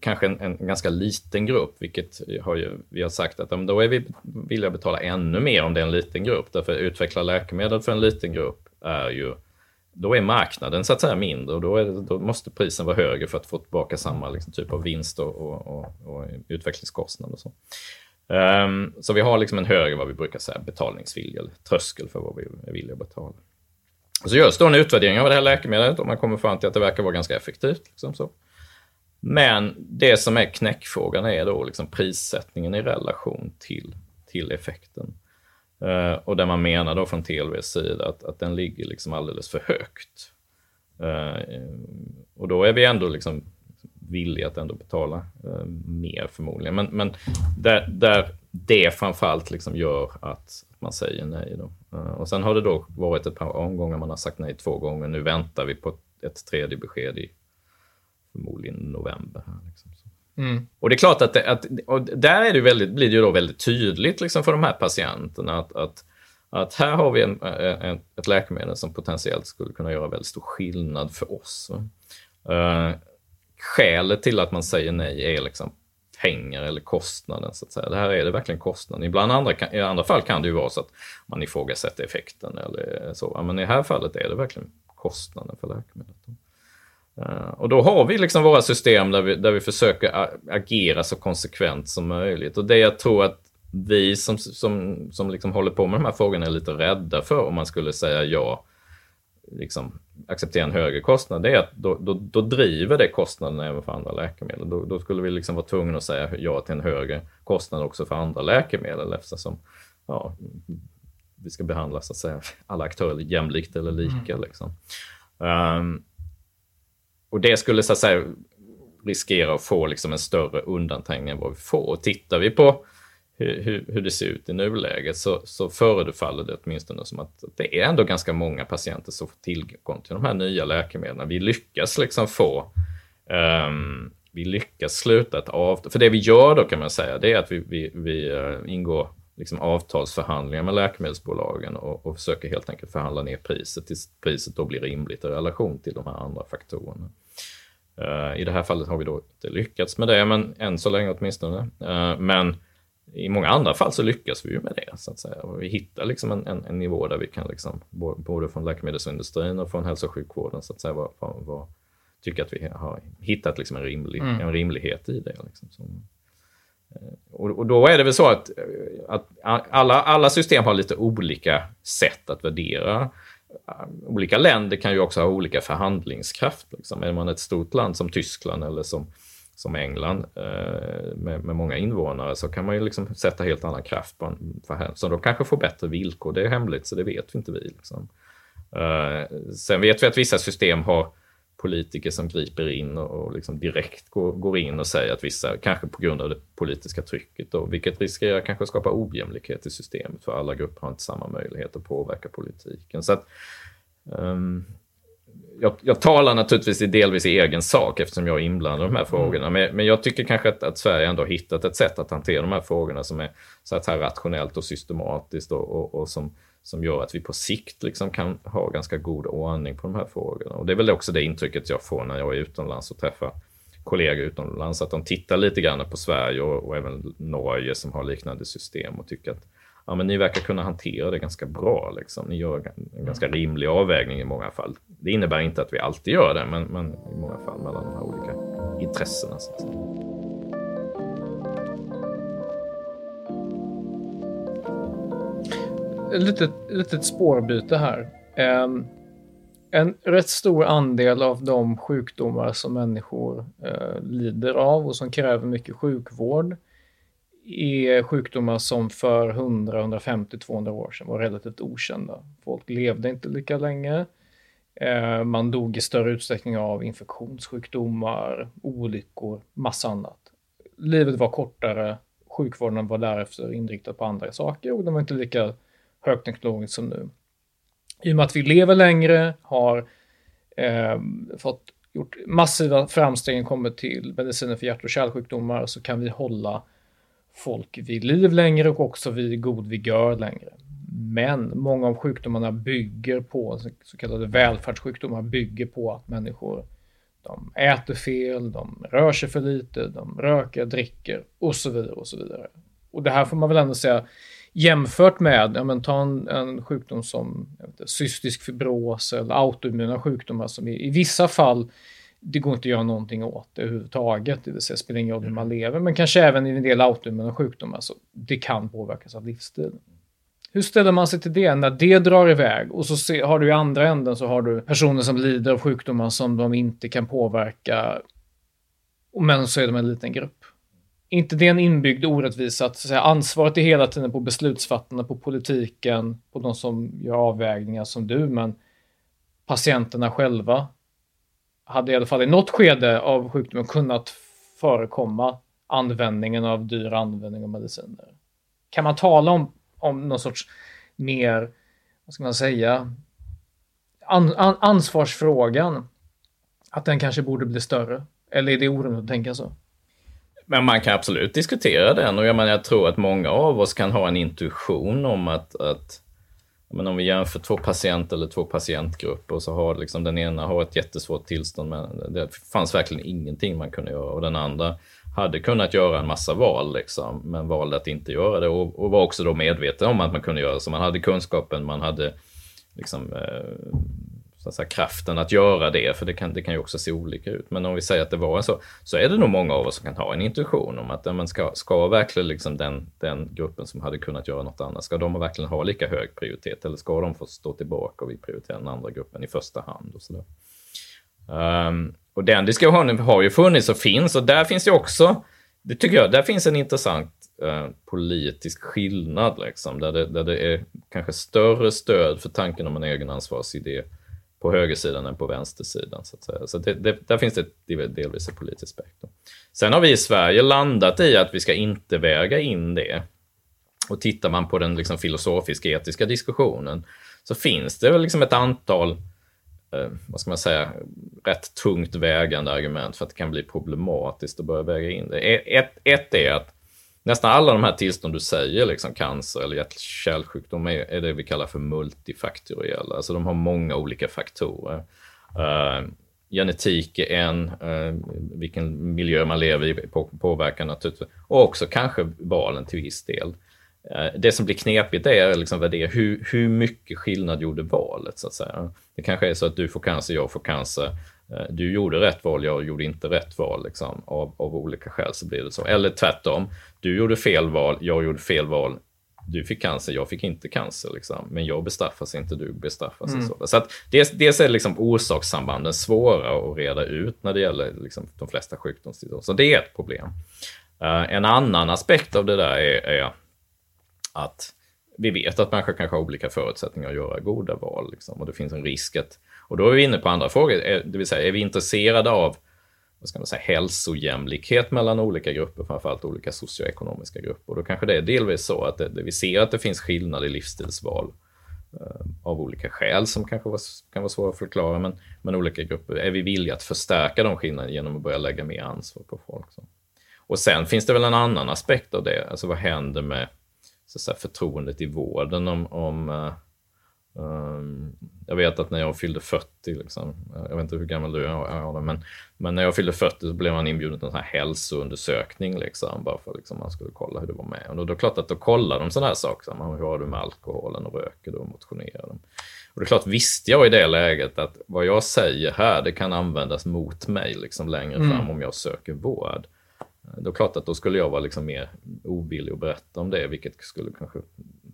kanske en, en, ganska liten grupp, vilket har ju, vi har sagt att då är vi villiga att betala ännu mer om det är en liten grupp. Därför att utveckla läkemedel för en liten grupp är ju då är marknaden så att säga mindre och då, det, då måste prisen vara högre för att få tillbaka samma liksom, typ av vinst och, och, och, och utvecklingskostnad. Och så. Um, så vi har liksom en högre, vad vi brukar säga, betalningsvilja, eller tröskel för vad vi är villiga att betala. Så görs då en utvärdering av det här läkemedlet och man kommer fram till att det verkar vara ganska effektivt. Liksom så. Men det som är knäckfrågan är då liksom prissättningen i relation till, till effekten. Uh, och där man menar då från TLVs sida att, att den ligger liksom alldeles för högt. Uh, och då är vi ändå liksom villiga att ändå betala uh, mer förmodligen. Men, men där, där det framförallt liksom gör att man säger nej. Då. och sen har det då varit ett par omgångar man har sagt nej två gånger. Nu väntar vi på ett tredje besked i förmodligen november. Här, liksom. Mm. Och det är klart att, det, att och där är det väldigt, blir det ju då väldigt tydligt liksom för de här patienterna att, att, att här har vi en, en, ett läkemedel som potentiellt skulle kunna göra väldigt stor skillnad för oss. Uh, skälet till att man säger nej är liksom pengar eller kostnaden. Så att säga. Det här är det verkligen kostnaden. Ibland andra I andra fall kan det ju vara så att man ifrågasätter effekten eller så. Men i det här fallet är det verkligen kostnaden för läkemedlet. Eh, och då har vi liksom våra system där vi, där vi försöker agera så konsekvent som möjligt. Och det jag tror att vi som, som, som liksom håller på med de här frågorna är lite rädda för om man skulle säga ja, liksom acceptera en högre kostnad, det är att då, då, då driver det kostnaden även för andra läkemedel. Då, då, skulle vi liksom vara tvungna att säga ja till en högre kostnad också för andra läkemedel eftersom ja, vi ska behandla så att säga, alla aktörer jämlikt eller lika. Mm. Liksom. Um, och det skulle så att säga riskera att få liksom en större undanträngning än vad vi får. Och tittar vi på hur, hur, det ser ut i nuläget så, så förefaller det åtminstone som att det är ändå ganska många patienter som får tillgång till de här nya läkemedlen. Vi lyckas liksom få um, vi lyckas sluta ett avtal. För det vi gör då kan man säga, det är att vi, vi, vi eh, ingår liksom avtalsförhandlingar med läkemedelsbolagen och, och försöker helt enkelt förhandla ner priset tills priset då blir rimligt i relation till de här andra faktorerna. Uh, I det här fallet har vi då inte lyckats med det, men än så länge åtminstone. Uh, men i många andra fall så lyckas vi ju med det, så att säga. Och vi hittar liksom en, en, en nivå där vi kan, liksom, både från läkemedelsindustrin och från hälso och sjukvården, så att säga, vad, vad tycker att vi har hittat liksom en, rimlig, mm. en rimlighet i det. Liksom, som, Eh, och, då är det väl så att, eh, att alla, alla system har lite olika sätt att värdera. Eh, olika länder kan ju också ha olika förhandlingskraft. Liksom. Är man ett stort land som Tyskland eller som, som England eh, med, med, många invånare så kan man ju liksom sätta helt annan kraft på en förhandling. Så de kanske får bättre villkor. Det är hemligt så det vet vi inte vi. Liksom. Eh, sen vet vi att vissa system har politiker som griper in och, och liksom direkt går, går, in och säger att vissa, kanske på grund av det politiska trycket, då, vilket riskerar kanske att skapa ojämlikhet i systemet, för alla grupper har inte samma möjlighet att påverka politiken. Så att, um, jag, jag, talar naturligtvis delvis i egen sak eftersom jag är inblandad i de här mm. frågorna. Men, men jag tycker kanske att, att, Sverige ändå har hittat ett sätt att hantera de här frågorna som är så att här rationellt och systematiskt och, och, och som som gör att vi på sikt liksom kan ha ganska god ordning på de här frågorna. Och det är väl också det intrycket jag får när jag är utomlands och träffar kollegor utomlands, att de tittar lite grann på Sverige och, och även Norge som har liknande system och tycker att ja, men ni verkar kunna hantera det ganska bra. Liksom. Ni gör en ganska rimlig avvägning i många fall. Det innebär inte att vi alltid gör det, men, men i många fall mellan de här olika intressena. Så Ett litet, litet spårbyte här. Um, en rätt stor andel av de sjukdomar som människor uh, lider av och som kräver mycket sjukvård är sjukdomar som för 100, 150, 200 år sedan var relativt okända. Folk levde inte lika länge. Uh, man dog i större utsträckning av infektionssjukdomar, olyckor, massa annat. Livet var kortare, sjukvården var därefter inriktad på andra saker och den var inte lika högteknologiskt som nu. I och med att vi lever längre, har eh, fått gjort massiva framsteg kommit till mediciner för hjärt och kärlsjukdomar så kan vi hålla folk vid liv längre och också vid god vigör längre. Men många av sjukdomarna bygger på, så kallade välfärdssjukdomar bygger på att människor de äter fel, de rör sig för lite, de röker, dricker och så vidare och så vidare. Och det här får man väl ändå säga Jämfört med, ja, men ta en, en sjukdom som inte, cystisk fibros eller autoimmuna sjukdomar som i, i, vissa fall det går inte att göra någonting åt det överhuvudtaget, det vill säga spelar ingen roll hur man lever, men kanske även i en del autoimmuna sjukdomar så det kan påverkas av livsstil. Hur ställer man sig till det när det drar iväg och så se, har du i andra änden så har du personer som lider av sjukdomar som de inte kan påverka, men så är de en liten grupp inte det en inbyggd orättvisa att, säga, ansvaret är hela tiden på beslutsfattarna, på politiken, på de som gör avvägningar som du, men patienterna själva hade i alla fall i något skede av sjukdomen kunnat förekomma användningen av dyr användning av mediciner. Kan man tala om, om någon sorts mer, vad ska man säga, an, an, ansvarsfrågan, att den kanske borde bli större? Eller är det orimligt att tänka så? Men man kan absolut diskutera den och jag, menar, jag tror att många av oss kan ha en intuition om att, att men om vi jämför två patienter eller två patientgrupper så har liksom den ena har ett jättesvårt tillstånd men det fanns verkligen ingenting man kunde göra och den andra hade kunnat göra en massa val liksom, men valde att inte göra det och, och var också då medveten om att man kunde göra det. Så man hade kunskapen, man hade liksom, eh, så att säga, kraften att göra det, för det kan, det kan ju också se olika ut. Men om vi säger att det var så, så är det nog många av oss som kan ha en intuition om att ja, men ska, ska verkligen liksom den, den gruppen som hade kunnat göra något annat, ska de verkligen ha lika hög prioritet eller ska de få stå tillbaka och vi prioriterar den andra gruppen i första hand? Och, så um, ehm, och den diskussionen har ju funnits och finns och där finns ju också, det tycker jag, där finns en intressant eh, politisk skillnad, liksom, där, det, där det är kanske större stöd för tanken om en egen ansvarsidé på högersidan än på vänstersidan. Så, att säga. så det, det, där finns det delvis ett politiskt spektrum. Sen har vi i Sverige landat i att vi ska inte väga in det. Och tittar man på den liksom filosofiska etiska diskussionen så finns det väl liksom ett antal, eh, vad ska man säga, rätt tungt vägande argument för att det kan bli problematiskt att börja väga in det. E-, ett, ett är att nästan alla de här tillstånd du säger, liksom cancer eller hjärt-kärlsjukdom, är, är det vi kallar för multifaktoriella. Alltså de har många olika faktorer. Uh, genetik är en, uh, vilken miljö man lever i på, påverkar naturligtvis, och också kanske valen till viss del. Uh, det som blir knepigt är liksom vad det är, hur, hur mycket skillnad gjorde valet, så att säga. Det kanske är så att du får cancer, jag får cancer. Eh, du gjorde rätt val, jag gjorde inte rätt val. Liksom. Av, av olika skäl så blir det så. Eller tvärtom, du gjorde fel val, jag gjorde fel val. Du fick cancer, jag fick inte cancer. Liksom. Men jag bestraffas inte, du bestraffas. Mm. Så, så att dels, dels är liksom orsakssambanden svåra att reda ut när det gäller liksom, de flesta sjukdomstillstånd. Så det är ett problem. Uh, en annan aspekt av det där är, är att vi vet att människor kanske har olika förutsättningar att göra goda val. Liksom, och det finns en risk att och då är vi inne på andra frågor, det vill säga är vi intresserade av vad ska man säga, hälsojämlikhet mellan olika grupper, framförallt olika socioekonomiska grupper. Och då kanske det är delvis så att det, det vi ser att det finns skillnad i livsstilsval eh, av olika skäl som kanske var, kan vara svåra att förklara, men, men olika grupper. Är vi villiga att förstärka de skillnaderna genom att börja lägga mer ansvar på folk? Så. Och sen finns det väl en annan aspekt av det, alltså vad händer med så att säga, förtroendet i vården om, om eh, jag vet att när jag fyllde 40, liksom, jag vet inte hur gammal du är, men, men när jag fyllde 40 så blev man inbjuden till en sån här hälsoundersökning, liksom, bara för att liksom, man skulle kolla hur det var med. Och då, då är det klart att då kollar de sådana här saker, hur har du med alkoholen och röker du och motionerar du? Och det är klart, visste jag i det läget att vad jag säger här, det kan användas mot mig liksom, längre mm. fram om jag söker vård. Då är det klart att då skulle jag vara liksom mer ovillig att berätta om det, vilket skulle kanske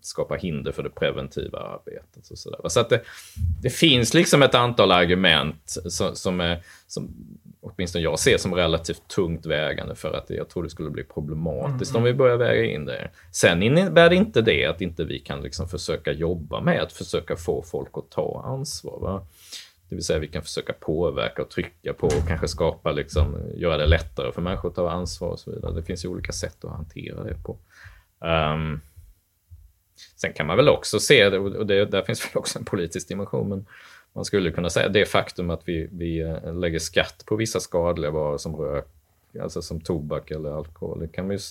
skapa hinder för det preventiva arbetet. Och så där. så att det, det finns liksom ett antal argument som, som, är, som åtminstone jag ser som relativt tungt vägande för att jag tror det skulle bli problematiskt mm. om vi börjar väga in det. Sen innebär det inte det att inte vi kan liksom försöka jobba med att försöka få folk att ta ansvar. Va? Det vill säga vi kan försöka påverka och trycka på och kanske skapa, liksom, göra det lättare för människor att ta ansvar och så vidare. Det finns ju olika sätt att hantera det på. Um, sen kan man väl också se, och det, där finns väl också en politisk dimension, men man skulle kunna säga det faktum att vi, vi eh, lägger skatt på vissa skadliga varor som rök, alltså som tobak eller alkohol, det kan man ju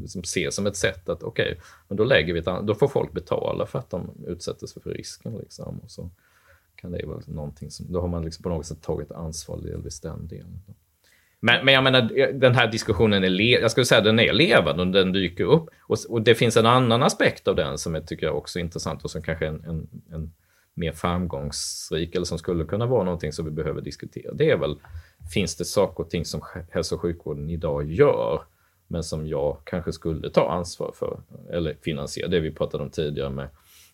liksom se som ett sätt att okej, okay, men då lägger vi ett, då får folk betala för att de utsätter sig för risken. Liksom, och så kan det vara någonting som, då har man liksom på något sätt tagit ansvar delvis den delen. Men, men jag menar, den här diskussionen är, le jag skulle säga den är levande och den dyker upp. Och, och, det finns en annan aspekt av den som jag tycker också är intressant och som kanske är en, en, en mer framgångsrik eller som skulle kunna vara någonting som vi behöver diskutera. Det är väl, finns det saker och ting som hälso och sjukvården idag gör, men som jag kanske skulle ta ansvar för eller finansiera? Det vi pratade om tidigare med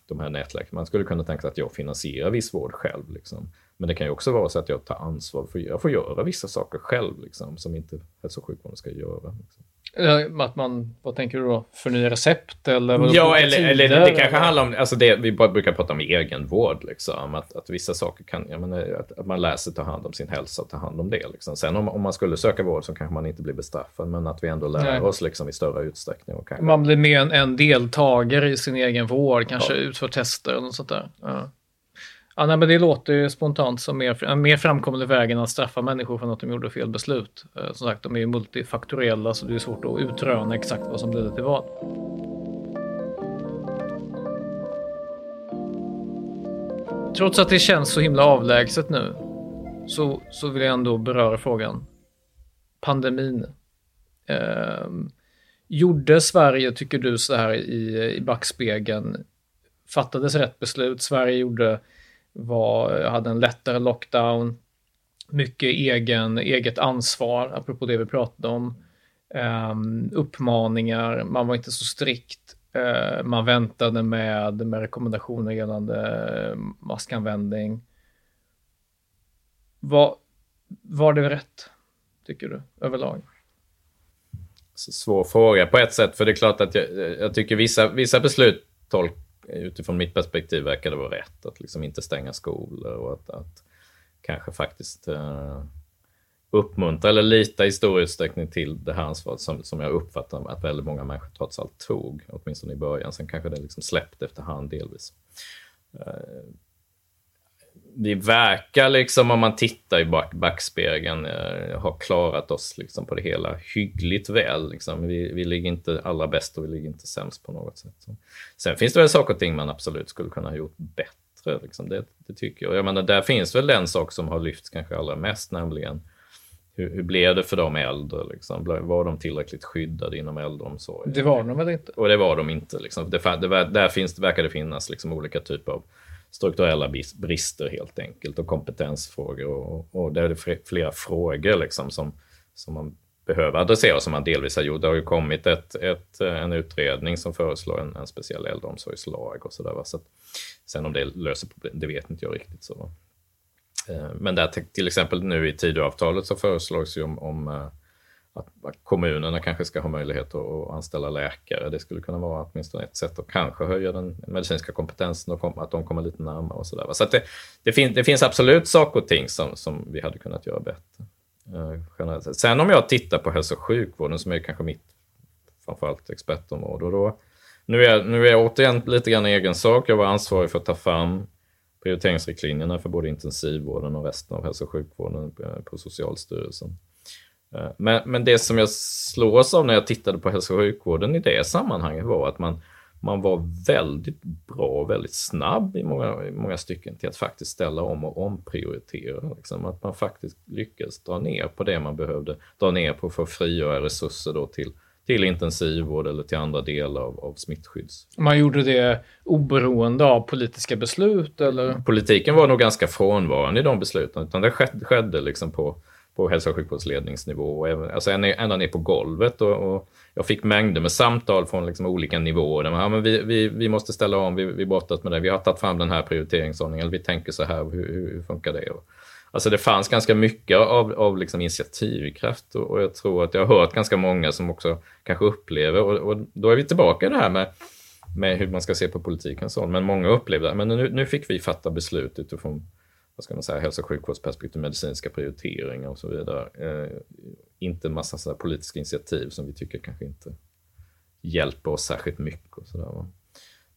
de här nätläkarna. Man skulle kunna tänka sig att jag finansierar viss vård själv. Liksom. Men det kan ju också vara så att jag tar ansvar för jag får göra vissa saker själv liksom, som inte hälso och sjukvården ska göra. Liksom. Att man, vad tänker du då? Förnya recept eller? Ja, eller, eller det kanske handlar om, alltså det, vi brukar prata om egenvård, liksom. Att, att vissa saker kan, jag menar, att, att man lär sig ta hand om sin hälsa och ta hand om det. Liksom. Sen om, om man skulle söka vård så kanske man inte blir bestraffad, men att vi ändå lär Nej. oss liksom, i större utsträckning. Och kanske... Man blir mer en, en deltagare i sin egen vård, kanske ja. utför tester eller något sånt där. Ja. Ja, nej, men det låter ju spontant som mer, en mer framkomlig väg än att straffa människor för att de gjorde fel beslut. Eh, som sagt, de är ju multifaktoriella så det är svårt att utröna exakt vad som ledde till vad. Trots att det känns så himla avlägset nu så, så vill jag ändå beröra frågan. Pandemin. Eh, gjorde Sverige, tycker du, så här i, i backspegeln, fattades rätt beslut? Sverige gjorde var, hade en lättare lockdown, mycket egen, eget ansvar, apropå det vi pratade om. Um, uppmaningar, man var inte så strikt. Uh, man väntade med, med rekommendationer gällande eh, maskanvändning. Var, var det rätt, tycker du, överlag? Alltså, svår fråga på ett sätt, för det är klart att jag, jag tycker vissa, vissa beslut tolk, utifrån mitt perspektiv verkar det vara rätt att liksom inte stänga skolor och att, att kanske faktiskt uh, uppmuntra eller lita i stor utsträckning till det här ansvaret som, som jag uppfattar att väldigt många människor trots allt tog, åtminstone i början. Sen kanske det liksom släppte efterhand delvis. Uh, vi verkar liksom, om man tittar i back, backspegeln, eh, ha klarat oss liksom på det hela hyggligt väl. Liksom. Vi, vi ligger inte allra bäst och vi ligger inte sämst på något sätt. Så. Sen finns det väl saker och ting man absolut skulle kunna ha gjort bättre. Liksom. Det, det, tycker jag. Jag menar, där finns väl den sak som har lyfts kanske allra mest, nämligen hur, hur blev det för de äldre? Liksom? Var de tillräckligt skyddade inom äldreomsorgen? Det var de väl inte? Och det var de inte. Liksom. Det, det, där finns, verkar det finnas liksom, olika typer av strukturella brister helt enkelt och kompetensfrågor. Och, och det är flera frågor liksom som, som man behöver adressera som man delvis har gjort. Det har ju kommit ett, ett, en utredning som föreslår en, en speciell äldreomsorgslag och sådär. Så sen om det löser problem, det vet inte jag riktigt. så. Eh, men där till exempel nu i Tidöavtalet så föreslås ju om, om eh, att, kommunerna kanske ska ha möjlighet att, anställa läkare. Det skulle kunna vara åtminstone ett sätt att kanske höja den medicinska kompetensen och att de kommer lite närmare och sådär. Så, det, det, fin, det, finns absolut saker och ting som, som vi hade kunnat göra bättre. Eh, Sen om jag tittar på hälso och sjukvården som är kanske mitt framförallt expertområde. Och då, nu, är, nu är jag återigen lite grann egen sak. Jag var ansvarig för att ta fram prioriteringsriktlinjerna för både intensivvården och resten av hälso och sjukvården eh, på Socialstyrelsen. Eh, men, men det som jag slås av när jag tittade på hälso och sjukvården i det sammanhanget var att man, man var väldigt bra och väldigt snabb i många, i många stycken till att faktiskt ställa om och omprioritera. Liksom. Att man faktiskt lyckades dra ner på det man behövde dra ner på för att frigöra resurser då till, till intensivvård eller till andra delar av, av smittskydds. Man gjorde det oberoende av politiska beslut eller? Politiken var nog ganska frånvarande i de besluten, utan det skedde, skedde liksom på på hälso och sjukvårdsledningsnivå, och även, alltså ända ner på golvet. Och, och, jag fick mängder med samtal från liksom olika nivåer. Man, ja, men vi, vi, vi måste ställa om, vi, vi brottas med det, vi har tagit fram den här prioriteringsordningen, vi tänker så här, hur, hur, hur funkar det? Och, alltså det fanns ganska mycket av, av liksom initiativkraft och, och, jag tror att jag har hört ganska många som också kanske upplever, och, och då är vi tillbaka i det här med med hur man ska se på politiken så. Men många upplevde att nu, nu fick vi fatta beslut utifrån vad ska man säga, hälso och sjukvårdsperspektiv, medicinska prioriteringar och så vidare. Eh, inte en massa så politiska initiativ som vi tycker kanske inte hjälper oss särskilt mycket. Och så där,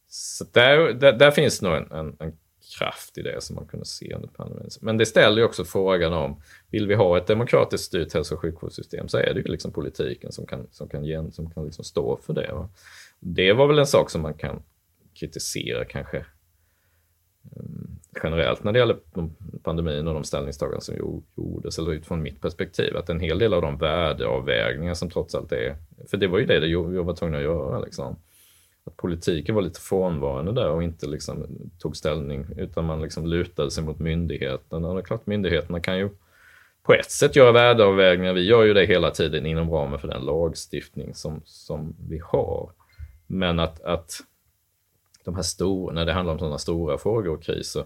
så där, där, där, finns nog en, en, en, kraft i det som man kunde se under pandemin. Men det ställer ju också frågan om, vill vi ha ett demokratiskt styrt hälso och sjukvårdssystem så är det ju liksom politiken som kan, som kan, gen, som kan liksom stå för det. Va? Det var väl en sak som man kan kritisera kanske generellt när det gäller pandemin och de ställningstaganden som gjordes, eller utifrån mitt perspektiv, att en hel del av de värdeavvägningar som trots allt är, för det var ju det vi var tvungna att göra, liksom. att politiken var lite frånvarande där och inte liksom tog ställning, utan man liksom lutade sig mot myndigheterna. Och det är klart, myndigheterna kan ju på ett sätt göra värdeavvägningar, vi gör ju det hela tiden inom ramen för den lagstiftning som, som vi har. Men att, att de här stora, när det handlar om sådana stora frågor och kriser,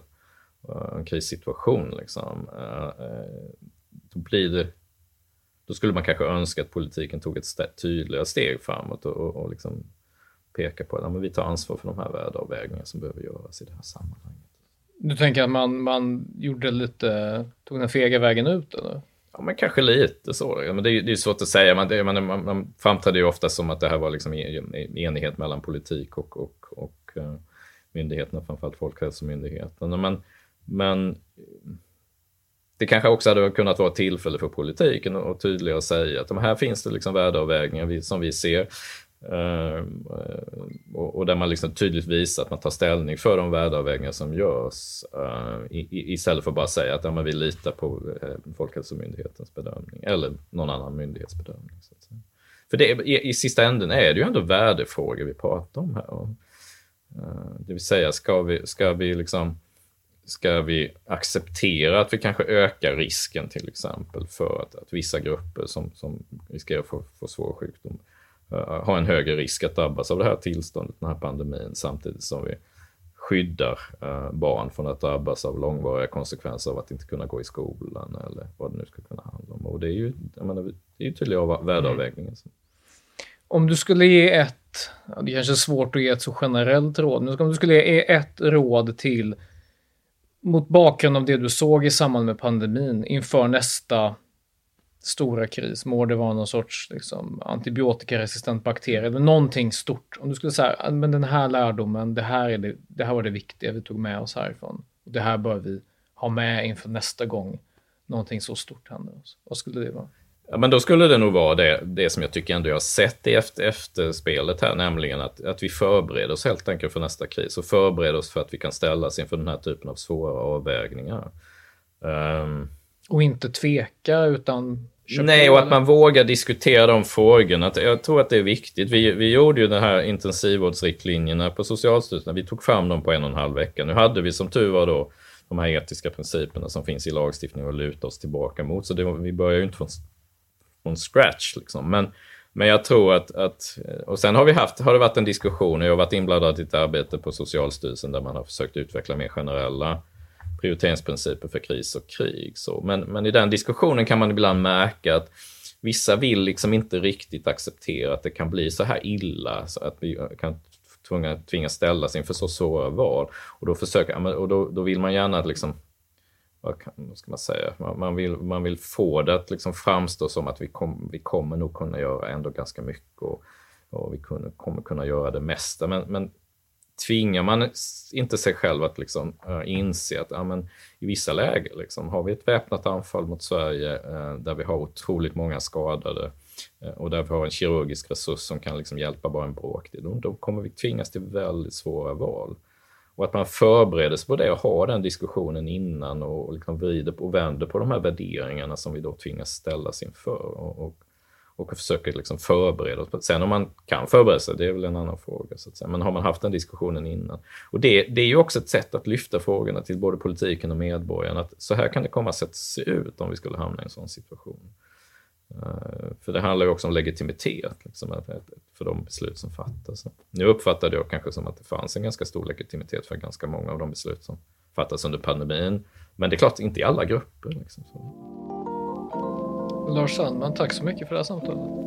en krissituation. Liksom. Eh, eh, då, blir det, då skulle man kanske önska att politiken tog ett st tydligare steg framåt och, och, och liksom peka på att ja, vi tar ansvar för de här värdeavvägningarna som behöver göras i det här sammanhanget. Du tänker att man, man gjorde lite, tog den fega vägen ut eller? Ja, men kanske lite så. Men det, är, är svårt att säga. Man, det, man, man, man framträdde ju ofta som att det här var liksom enighet mellan politik och, och, och myndigheterna, framförallt Folkhälsomyndigheten. Men men eh, det kanske också hade kunnat vara ett tillfälle för politiken att tydligare säga att de här finns det liksom värdeavvägningar som vi ser. Eh, och, där man liksom tydligt visar att man tar ställning för de värdeavvägningar som görs eh, i, istället för att bara säga att ja, men vi litar på Folkhälsomyndighetens bedömning eller någon annan myndighets bedömning. För det, i, i sista änden är det ju ändå värdefrågor vi pratar om här. Det vill säga, ska vi, ska vi liksom ska vi acceptera att vi kanske ökar risken till exempel för att, att vissa grupper som, som riskerar att få, få svår sjukdom uh, har en högre risk att drabbas av det här tillståndet, den här pandemin, samtidigt som vi skyddar uh, barn från att drabbas av långvariga konsekvenser av att inte kunna gå i skolan eller vad det nu skulle kunna handla om. Och det är ju, jag menar, det är ju tydliga värdeavvägningar. Mm. Om du skulle ge ett, ja, det kanske är svårt att ge ett så generellt råd, men om du skulle ge ett råd till mot bakgrund av det du såg i samband med pandemin inför nästa stora kris, må det vara någon sorts liksom, antibiotikaresistent bakterie eller någonting stort. Om du skulle säga, men den här lärdomen, det här, är det, det här var det viktiga vi tog med oss härifrån. Det här bör vi ha med inför nästa gång någonting så stort händer. oss. Vad skulle det vara? Ja, men då skulle det nog vara det, det som jag tycker ändå jag har sett i efter, efterspelet här, nämligen att, att vi förbereder oss helt enkelt för nästa kris och förbereder oss för att vi kan ställas inför den här typen av svåra avvägningar. Um, och inte tveka utan Nej, och att man vågar diskutera de frågorna. Jag tror att det är viktigt. Vi, vi gjorde ju de här intensivvårdsriktlinjerna på Socialstyrelsen. Vi tog fram dem på en och en halv vecka. Nu hade vi som tur var då de här etiska principerna som finns i lagstiftningen att luta oss tillbaka mot. Så det, vi börjar ju inte från från scratch. Liksom. Men, men jag tror att, att, och sen har vi haft, har det varit en diskussion, jag har varit inblandad i ett arbete på Socialstyrelsen där man har försökt utveckla mer generella prioriteringsprinciper för kris och krig. Så, men, men i den diskussionen kan man ibland märka att vissa vill liksom inte riktigt acceptera att det kan bli så här illa, så att vi kan tvingas ställas inför så svåra val. Och då, försöker, och då, då vill man gärna att liksom vad, kan, vad ska man säga, man, man, vill, man vill få det att liksom framstå som att vi, kom, vi kommer nog kunna göra ändå ganska mycket och, och vi kunde, kommer kunna göra det mesta. Men, men tvingar man inte sig själv att liksom, äh, inse att uh, men, i vissa lägen liksom, har vi ett väpnat anfall mot Sverige äh, där vi har otroligt många skadade äh, och där vi har en kirurgisk resurs som kan liksom hjälpa bara en bråkdel, då, då kommer vi tvingas till väldigt svåra val. Och att man förbereder sig på det och har den diskussionen innan och liksom vrider och vänder på de här värderingarna som vi då tvingas ställas inför. Och, och, och försöker liksom förbereda oss. Sen om man kan förbereda sig, det är väl en annan fråga. Så att säga. Men har man haft den diskussionen innan? Och det, det är ju också ett sätt att lyfta frågorna till både politiken och medborgarna. Att så här kan det komma att se ut om vi skulle hamna i en sån situation. Eh, för det handlar ju också om legitimitet liksom, för de beslut som fattas. Nu uppfattade jag kanske som att det fanns en ganska stor legitimitet för ganska många av de beslut som fattas under pandemin. Men det är klart, inte i alla grupper. Liksom. Lars Sandman, tack så mycket för det här samtalet.